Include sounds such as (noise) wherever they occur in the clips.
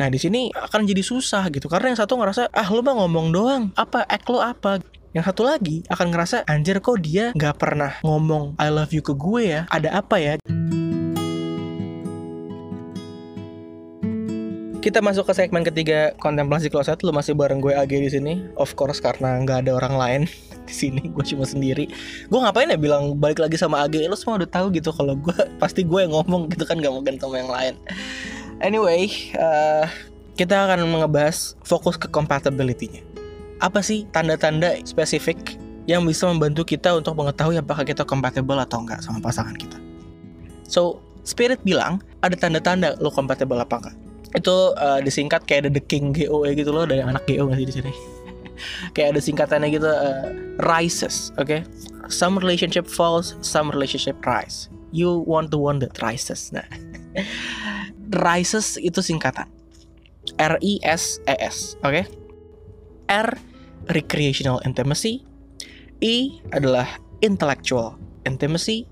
Nah di sini akan jadi susah gitu karena yang satu ngerasa ah lu mah ngomong doang apa act lo apa yang satu lagi akan ngerasa anjir kok dia nggak pernah ngomong I love you ke gue ya ada apa ya Kita masuk ke segmen ketiga kontemplasi kloset. Lu masih bareng gue AG di sini. Of course karena nggak ada orang lain (laughs) di sini. Gue cuma sendiri. Gue ngapain ya bilang balik lagi sama AG? Lu semua udah tahu gitu kalau gue pasti gue yang ngomong gitu kan nggak mungkin sama yang lain. Anyway, uh, kita akan ngebahas fokus ke compatibility-nya. Apa sih tanda-tanda spesifik yang bisa membantu kita untuk mengetahui apakah kita compatible atau enggak sama pasangan kita? So, Spirit bilang ada tanda-tanda lo compatible apa enggak itu uh, disingkat kayak ada the king GOE gitu loh dari anak GO nggak sih di sini (laughs) kayak ada singkatannya gitu uh, rises oke okay? some relationship falls some relationship rise you want to one that rises nah (laughs) rises itu singkatan. R I S E S oke? Okay? R recreational intimacy. I adalah intellectual intimacy.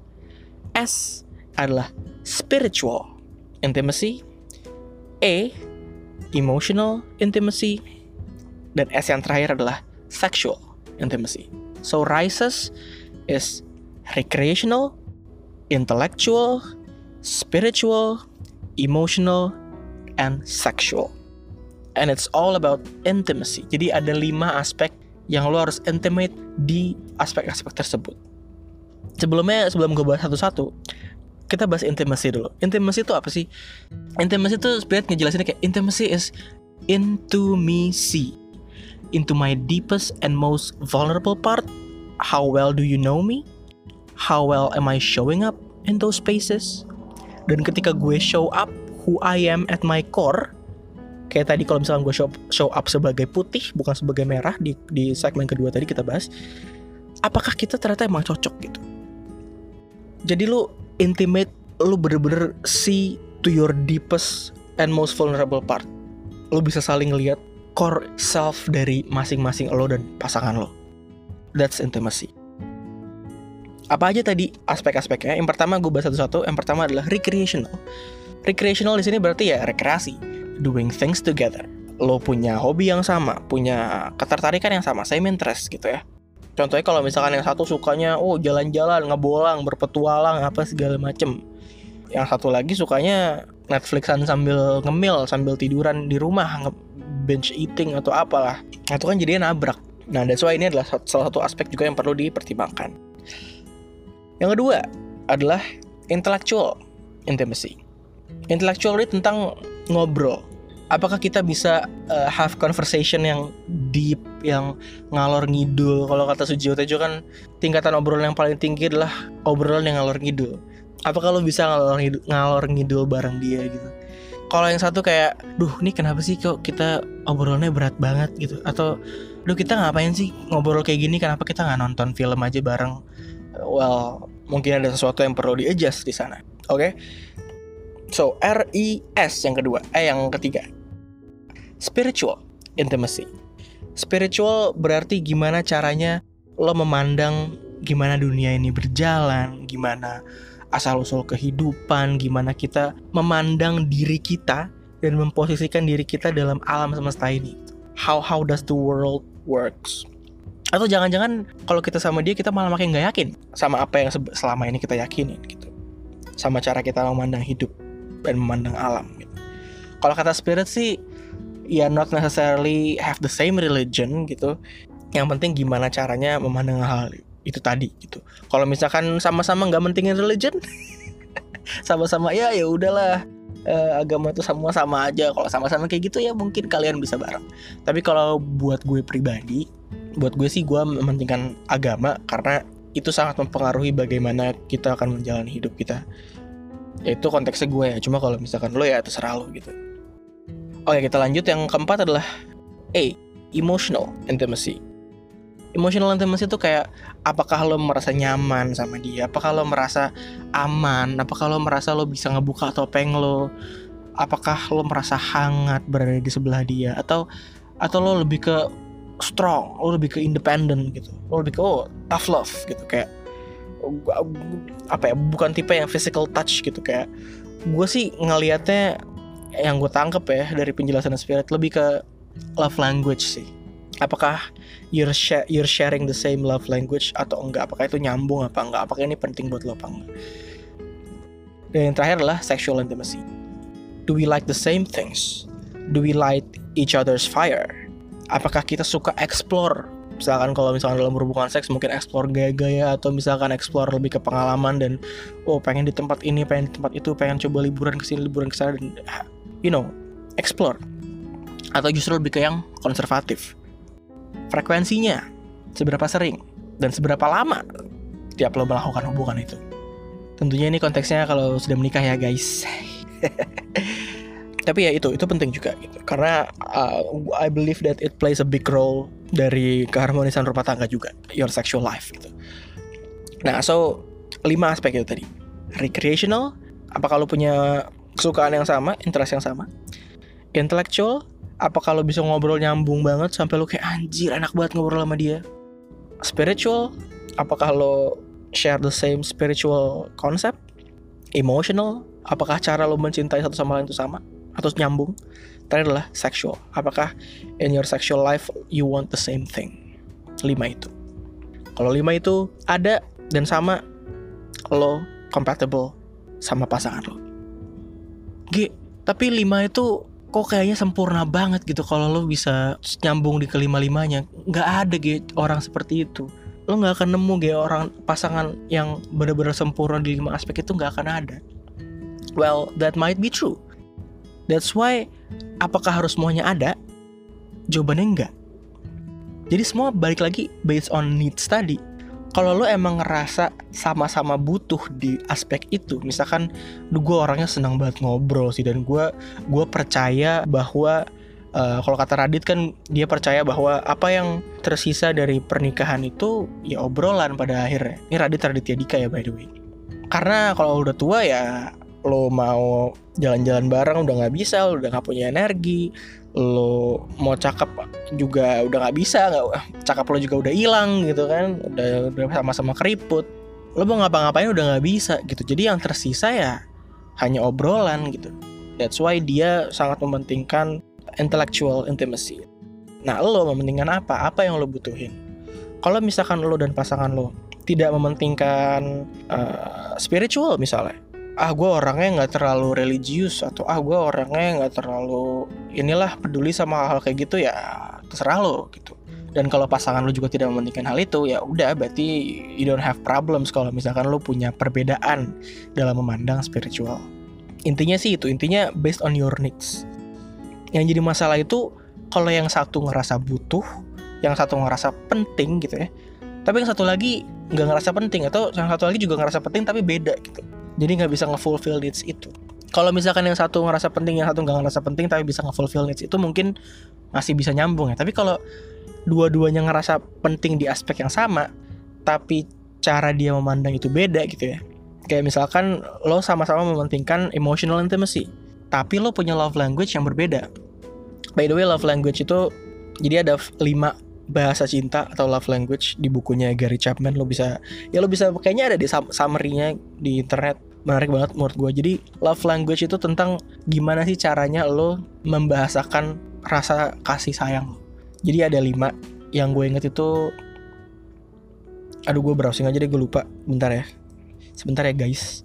S adalah spiritual intimacy. E emotional intimacy. Dan S yang terakhir adalah sexual intimacy. So rises is recreational, intellectual, spiritual, emotional, and sexual. And it's all about intimacy. Jadi ada lima aspek yang lo harus intimate di aspek-aspek tersebut. Sebelumnya, sebelum gue bahas satu-satu, kita bahas intimacy dulu. Intimacy itu apa sih? Intimacy itu sebenarnya ngejelasin kayak intimacy is into me see into my deepest and most vulnerable part. How well do you know me? How well am I showing up in those spaces? Dan ketika gue show up who I am at my core, kayak tadi kalau misalnya gue show, show up sebagai putih bukan sebagai merah di di segmen kedua tadi kita bahas, apakah kita ternyata emang cocok gitu? Jadi lu intimate lu bener-bener see to your deepest and most vulnerable part. Lu bisa saling lihat core self dari masing-masing lo dan pasangan lo. That's intimacy apa aja tadi aspek-aspeknya yang pertama gue bahas satu-satu yang pertama adalah recreational recreational di sini berarti ya rekreasi doing things together lo punya hobi yang sama punya ketertarikan yang sama same interest gitu ya Contohnya kalau misalkan yang satu sukanya oh jalan-jalan, ngebolang, berpetualang apa segala macem. Yang satu lagi sukanya Netflixan sambil ngemil, sambil tiduran di rumah, bench eating atau apalah. Nah, itu kan jadinya nabrak. Nah, that's why ini adalah salah satu aspek juga yang perlu dipertimbangkan. Yang kedua adalah intellectual intimacy. Intellectual itu tentang ngobrol. Apakah kita bisa uh, have conversation yang deep yang ngalor ngidul? Kalau kata Sujiwo Tejo kan tingkatan obrolan yang paling tinggi adalah obrolan yang ngalor ngidul. Apa kalau bisa ngalor ngidul, ngalor ngidul bareng dia gitu? Kalau yang satu kayak duh nih kenapa sih kok kita obrolannya berat banget? gitu. Atau duh kita ngapain sih ngobrol kayak gini? Kenapa kita nggak nonton film aja bareng well mungkin ada sesuatu yang perlu di adjust di sana oke okay? So R I S yang kedua, eh yang ketiga spiritual intimacy. Spiritual berarti gimana caranya lo memandang gimana dunia ini berjalan, gimana asal-usul kehidupan, gimana kita memandang diri kita dan memposisikan diri kita dalam alam semesta ini. How how does the world works? Atau jangan-jangan kalau kita sama dia kita malah makin nggak yakin sama apa yang selama ini kita yakinin gitu. Sama cara kita memandang hidup dan memandang alam gitu. Kalau kata spirit sih ya not necessarily have the same religion gitu. Yang penting gimana caranya memandang hal itu tadi gitu. Kalau misalkan sama-sama nggak mentingin religion (laughs) sama-sama ya ya udahlah. Eh, agama itu semua sama aja. Kalau sama-sama kayak gitu ya mungkin kalian bisa bareng. Tapi kalau buat gue pribadi buat gue sih gue mementingkan agama karena itu sangat mempengaruhi bagaimana kita akan menjalani hidup kita itu konteksnya gue ya cuma kalau misalkan lo ya terserah lo gitu Oke, kita lanjut. Yang keempat adalah A. Emotional intimacy. Emotional intimacy itu kayak apakah lo merasa nyaman sama dia? Apakah lo merasa aman? Apakah lo merasa lo bisa ngebuka topeng lo? Apakah lo merasa hangat berada di sebelah dia? Atau atau lo lebih ke strong, lo lebih ke independent gitu. Lo lebih ke oh, tough love gitu kayak apa ya bukan tipe yang physical touch gitu kayak gue sih ngelihatnya yang gue tangkep ya dari penjelasan spirit lebih ke love language sih. Apakah you're, share, you're sharing the same love language atau enggak? Apakah itu nyambung apa enggak? Apakah ini penting buat lo apa enggak? Dan yang terakhir adalah sexual intimacy. Do we like the same things? Do we light each other's fire apakah kita suka explore? Misalkan kalau misalkan dalam hubungan seks mungkin explore gaya-gaya atau misalkan explore lebih ke pengalaman dan oh pengen di tempat ini pengen di tempat itu pengen coba liburan ke sini liburan ke sana dan you know explore. Atau justru lebih ke yang konservatif. Frekuensinya seberapa sering dan seberapa lama tiap lo melakukan hubungan itu? Tentunya ini konteksnya kalau sudah menikah ya guys (laughs) tapi ya itu itu penting juga gitu. Karena uh, I believe that it plays a big role dari keharmonisan rumah tangga juga your sexual life gitu. Nah so lima aspek itu tadi. Recreational apa kalau punya kesukaan yang sama interest yang sama. Intellectual apa kalau bisa ngobrol nyambung banget sampai lu kayak anjir enak banget ngobrol sama dia. Spiritual apakah lo share the same spiritual concept. Emotional apakah cara lo mencintai satu sama lain itu sama atau nyambung. Terakhir adalah sexual. Apakah in your sexual life you want the same thing? Lima itu. Kalau lima itu ada dan sama, lo compatible sama pasangan lo. G, tapi lima itu kok kayaknya sempurna banget gitu kalau lo bisa nyambung di kelima-limanya. Nggak ada G orang seperti itu. Lo nggak akan nemu G orang pasangan yang benar-benar sempurna di lima aspek itu nggak akan ada. Well, that might be true. That's why apakah harus semuanya ada? Jawabannya enggak. Jadi semua balik lagi based on needs tadi. Kalau lo emang ngerasa sama-sama butuh di aspek itu, misalkan, gue orangnya senang banget ngobrol sih dan gue gue percaya bahwa uh, kalau kata Radit kan dia percaya bahwa apa yang tersisa dari pernikahan itu ya obrolan pada akhirnya. Ini Radit Raditya Dika ya by the way. Karena kalau udah tua ya lo mau jalan-jalan bareng udah nggak bisa lo udah nggak punya energi lo mau cakep juga udah nggak bisa nggak cakep lo juga udah hilang gitu kan udah sama-sama keriput. Lo mau ngapa-ngapain udah nggak bisa gitu. Jadi yang tersisa ya hanya obrolan gitu. That's why dia sangat mementingkan intellectual intimacy. Nah lo mementingkan apa? Apa yang lo butuhin? Kalau misalkan lo dan pasangan lo tidak mementingkan uh, spiritual misalnya ah gue orangnya nggak terlalu religius atau ah gue orangnya nggak terlalu inilah peduli sama hal kayak gitu ya terserah lo gitu. Dan kalau pasangan lo juga tidak mementingkan hal itu ya udah berarti you don't have problems kalau misalkan lo punya perbedaan dalam memandang spiritual. Intinya sih itu intinya based on your needs. Yang jadi masalah itu kalau yang satu ngerasa butuh yang satu ngerasa penting gitu ya tapi yang satu lagi nggak ngerasa penting atau yang satu lagi juga ngerasa penting tapi beda gitu jadi nggak bisa nge-fulfill needs itu. Kalau misalkan yang satu ngerasa penting yang satu nggak ngerasa penting tapi bisa nge-fulfill needs itu mungkin masih bisa nyambung ya. Tapi kalau dua-duanya ngerasa penting di aspek yang sama tapi cara dia memandang itu beda gitu ya. Kayak misalkan lo sama-sama mementingkan emotional intimacy tapi lo punya love language yang berbeda. By the way love language itu jadi ada lima bahasa cinta atau love language di bukunya Gary Chapman. Lo bisa ya lo bisa kayaknya ada di summary-nya di internet menarik banget menurut gue jadi love language itu tentang gimana sih caranya lo membahasakan rasa kasih sayang. Jadi ada lima. Yang gue inget itu aduh gue browsing aja deh gue lupa. Bentar ya. Sebentar ya guys.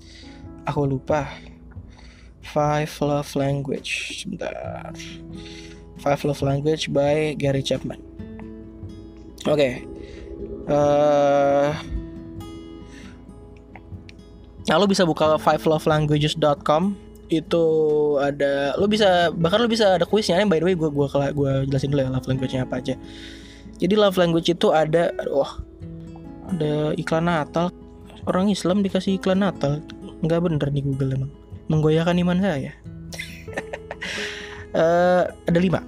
Aku lupa. Five love language. Sebentar. Five love language by Gary Chapman. Oke. Okay. eh, Nah, lo bisa buka fivelovelanguages.com itu ada lo bisa bahkan lo bisa ada kuisnya. By the way gue gue gue jelasin dulu ya love language-nya apa aja. Jadi love language itu ada wah ada iklan Natal. Orang Islam dikasih iklan Natal. Nggak bener nih Google emang. Menggoyahkan iman saya. Uh, (laughs) ada lima.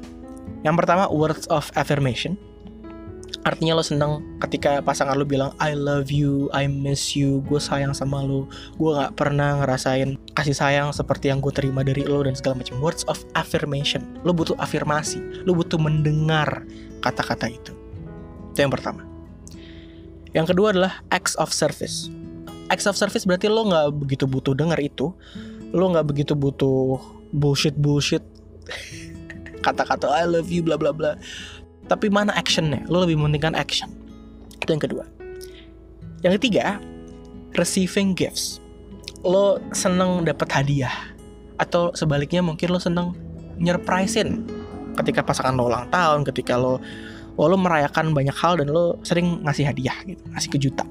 Yang pertama words of affirmation artinya lo seneng ketika pasangan lo bilang I love you, I miss you, gue sayang sama lo, gue nggak pernah ngerasain kasih sayang seperti yang gue terima dari lo dan segala macam words of affirmation. Lo butuh afirmasi, lo butuh mendengar kata-kata itu. Itu yang pertama. Yang kedua adalah acts of service. Acts of service berarti lo nggak begitu butuh dengar itu, lo nggak begitu butuh bullshit bullshit (laughs) kata-kata I love you bla bla bla tapi mana actionnya? Lo lebih mementingkan action. Itu yang kedua. Yang ketiga receiving gifts. Lo seneng dapat hadiah. Atau sebaliknya mungkin lo seneng nyerprisein ketika pasangan lo ulang tahun ketika lo oh, lo merayakan banyak hal dan lo sering ngasih hadiah gitu ngasih kejutan.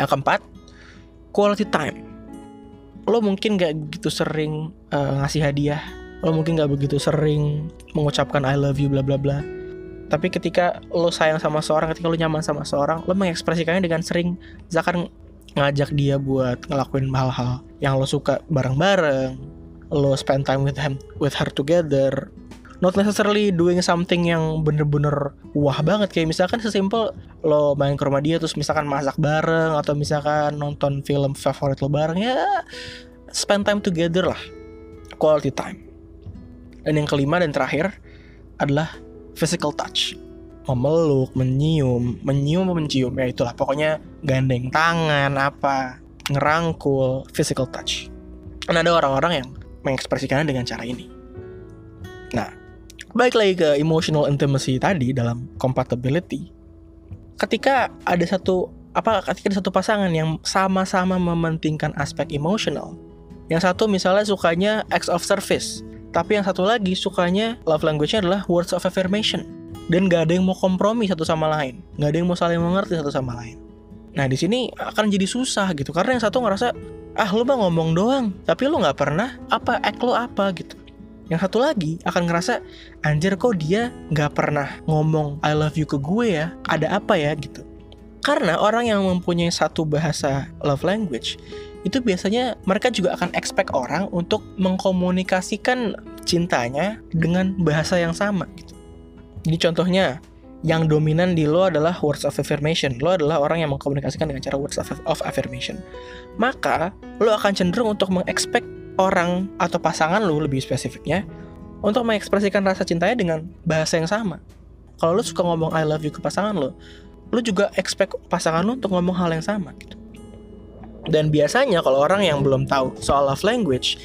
Yang keempat quality time. Lo mungkin gak gitu sering uh, ngasih hadiah. Lo mungkin gak begitu sering mengucapkan I love you bla bla bla tapi ketika lo sayang sama seorang ketika lo nyaman sama seorang lo mengekspresikannya dengan sering. Misalkan ngajak dia buat ngelakuin hal-hal yang lo suka bareng-bareng lo spend time with him with her together. Not necessarily doing something yang bener-bener wah banget. Kayak misalkan sesimpel lo main ke rumah dia terus misalkan masak bareng atau misalkan nonton film favorit lo bareng ya spend time together lah. Quality time. Dan yang kelima dan terakhir adalah physical touch memeluk, menyium, menyium mencium ya itulah pokoknya gandeng tangan apa ngerangkul physical touch. Dan ada orang-orang yang mengekspresikannya dengan cara ini. Nah, baik lagi ke emotional intimacy tadi dalam compatibility. Ketika ada satu apa ketika ada satu pasangan yang sama-sama mementingkan aspek emosional. Yang satu misalnya sukanya acts of service, tapi yang satu lagi sukanya love language-nya adalah words of affirmation. Dan gak ada yang mau kompromi satu sama lain. Gak ada yang mau saling mengerti satu sama lain. Nah di sini akan jadi susah gitu. Karena yang satu ngerasa ah lu mah ngomong doang. Tapi lu nggak pernah apa act lo apa gitu. Yang satu lagi akan ngerasa anjir kok dia nggak pernah ngomong I love you ke gue ya? Ada apa ya? gitu. Karena orang yang mempunyai satu bahasa love language itu biasanya mereka juga akan expect orang untuk mengkomunikasikan cintanya dengan bahasa yang sama gitu jadi contohnya, yang dominan di lo adalah words of affirmation. Lo adalah orang yang mengkomunikasikan dengan cara words of, affirmation. Maka, lo akan cenderung untuk mengekspek orang atau pasangan lo lebih spesifiknya untuk mengekspresikan rasa cintanya dengan bahasa yang sama. Kalau lo suka ngomong I love you ke pasangan lo, lo juga expect pasangan lo untuk ngomong hal yang sama gitu. Dan biasanya kalau orang yang belum tahu soal love language,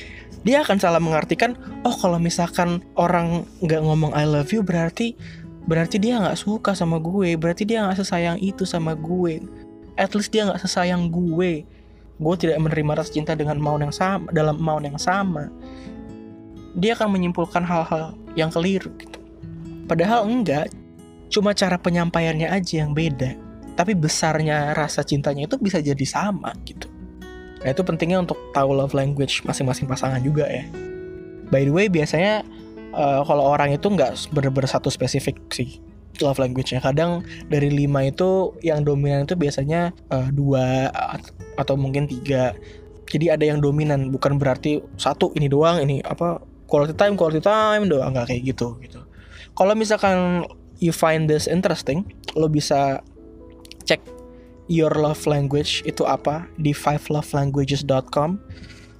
dia akan salah mengartikan oh kalau misalkan orang nggak ngomong I love you berarti berarti dia nggak suka sama gue berarti dia nggak sesayang itu sama gue. At least dia nggak sesayang gue. Gue tidak menerima rasa cinta dengan mau yang sama dalam mau yang sama. Dia akan menyimpulkan hal-hal yang keliru gitu. Padahal enggak. Cuma cara penyampaiannya aja yang beda. Tapi besarnya rasa cintanya itu bisa jadi sama gitu Nah itu pentingnya untuk tahu love language masing-masing pasangan juga ya. By the way biasanya uh, kalau orang itu nggak bener-bener satu spesifik sih love language-nya. Kadang dari lima itu yang dominan itu biasanya uh, dua atau mungkin tiga. Jadi ada yang dominan bukan berarti satu ini doang ini apa quality time quality time doang nggak kayak gitu gitu. Kalau misalkan you find this interesting, lo bisa your love language itu apa? Di fivelovelanguages.com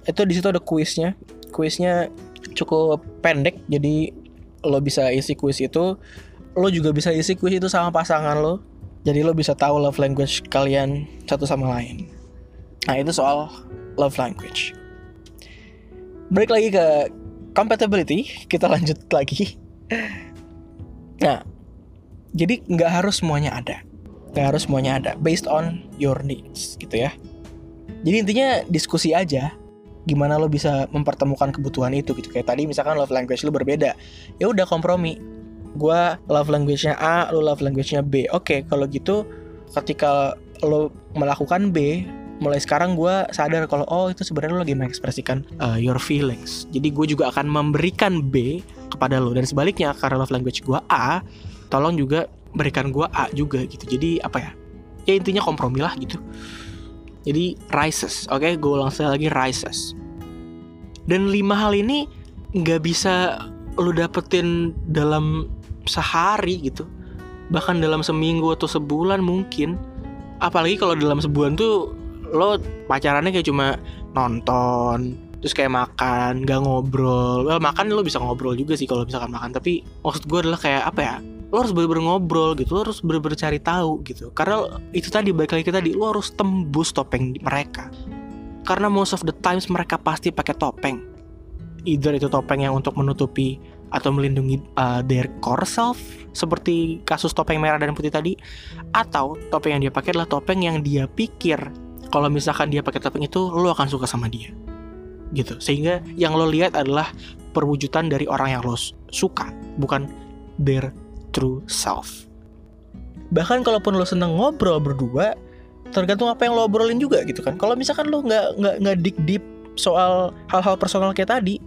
itu di situ ada kuisnya. Kuisnya cukup pendek jadi lo bisa isi kuis itu. Lo juga bisa isi kuis itu sama pasangan lo. Jadi lo bisa tahu love language kalian satu sama lain. Nah itu soal love language. Balik lagi ke compatibility. Kita lanjut lagi. Nah jadi nggak harus semuanya ada Gak harus semuanya ada based on your needs gitu ya. Jadi intinya diskusi aja gimana lo bisa mempertemukan kebutuhan itu gitu. Kayak tadi misalkan love language lo berbeda ya udah kompromi. Gue love language-nya A lo love language-nya B. Oke kalau gitu ketika lo melakukan B mulai sekarang gue sadar kalau oh itu sebenarnya lo lagi mengekspresikan uh, your feelings. Jadi gue juga akan memberikan B kepada lo. Dan sebaliknya karena love language gue A tolong juga berikan gue A juga gitu. Jadi apa ya? Ya intinya kompromi lah gitu. Jadi rises oke? Okay? gue ulang sekali lagi rises. Dan lima hal ini nggak bisa lo dapetin dalam sehari gitu. Bahkan dalam seminggu atau sebulan mungkin. Apalagi kalau dalam sebulan tuh lo pacarannya kayak cuma nonton terus kayak makan gak ngobrol. Well makan lo bisa ngobrol juga sih kalau misalkan makan. Tapi maksud gue adalah kayak apa ya lo harus bener-bener ngobrol gitu lo harus bener-bener cari tahu gitu. Karena itu tadi baik lagi tadi lo harus tembus topeng mereka. Karena most of the times mereka pasti pakai topeng. Either itu topeng yang untuk menutupi atau melindungi uh, their core self seperti kasus topeng merah dan putih tadi atau topeng yang dia pakai adalah topeng yang dia pikir kalau misalkan dia pakai topeng itu lo akan suka sama dia. Gitu. Sehingga yang lo lihat adalah perwujudan dari orang yang lo suka bukan their true self. Bahkan kalaupun lo seneng ngobrol berdua tergantung apa yang lo obrolin juga gitu kan. Kalau misalkan lo nggak nggak nggak dig deep soal hal-hal personal kayak tadi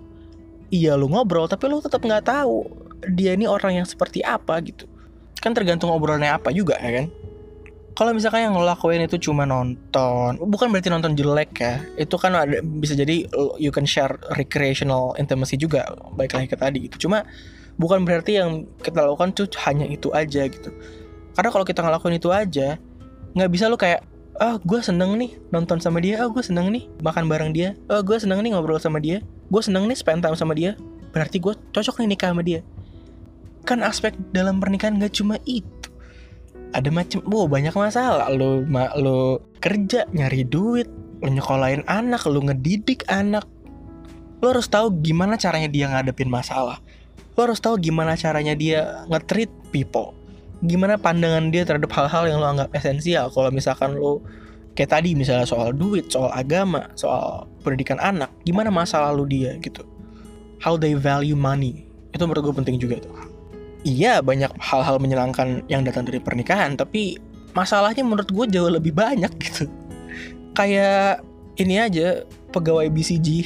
iya lu ngobrol tapi lu tetap nggak tahu dia ini orang yang seperti apa gitu. Kan tergantung obrolannya apa juga ya kan? Kalau misalkan yang ngelakuin itu cuma nonton bukan berarti nonton jelek ya. Itu kan ada bisa jadi you can share recreational intimacy juga baik lagi ke tadi gitu. Cuma bukan berarti yang kita lakukan tuh hanya itu aja gitu. Karena kalau kita ngelakuin itu aja nggak bisa lu kayak ah oh, gue seneng nih nonton sama dia ah oh, gue seneng nih makan bareng dia ah oh, gue seneng nih ngobrol sama dia gue seneng nih spend time sama dia. Berarti gue cocok nih nikah sama dia. Kan aspek dalam pernikahan gak cuma itu. Ada macam wow banyak masalah. Lo ma, lo kerja nyari duit lo nyekolahin anak lo ngedidik anak. Lo harus tahu gimana caranya dia ngadepin masalah lo harus tahu gimana caranya dia nge-treat people. Gimana pandangan dia terhadap hal-hal yang lo anggap esensial. Kalau misalkan lo kayak tadi misalnya soal duit soal agama soal pendidikan anak gimana masa lalu dia gitu. How they value money. Itu menurut gue penting juga tuh. Iya banyak hal-hal menyenangkan yang datang dari pernikahan tapi masalahnya menurut gue jauh lebih banyak (laughs) gitu. Kayak ini aja pegawai BCG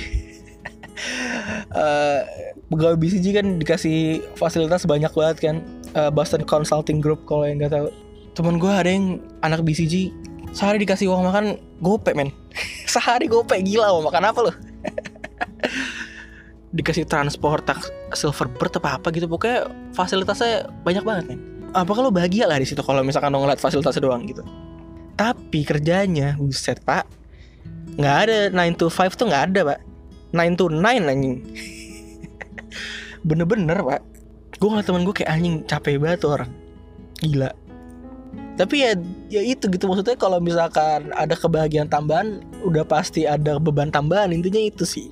uh, (laughs) pegawai BCG kan dikasih fasilitas banyak banget kan uh, Boston Consulting Group kalau yang nggak tahu. Temen gue ada yang anak BCG sehari dikasih uang makan gope men. (laughs) Sehari gope gila mau makan apa lo (laughs) dikasih transport tak silverbird apa apa gitu pokoknya fasilitasnya banyak banget men. Apa kalau bahagia lah di situ kalau misalkan ngeliat fasilitasnya doang gitu. Tapi kerjanya buset pak nggak ada 9 to 5 tuh nggak ada pak. 9 to 9 anjing (laughs) bener-bener pak. Gue ngeliat temen gue kayak anjing capek banget tuh orang. Gila. Tapi ya ya itu gitu maksudnya kalau misalkan ada kebahagiaan tambahan udah pasti ada beban tambahan intinya itu sih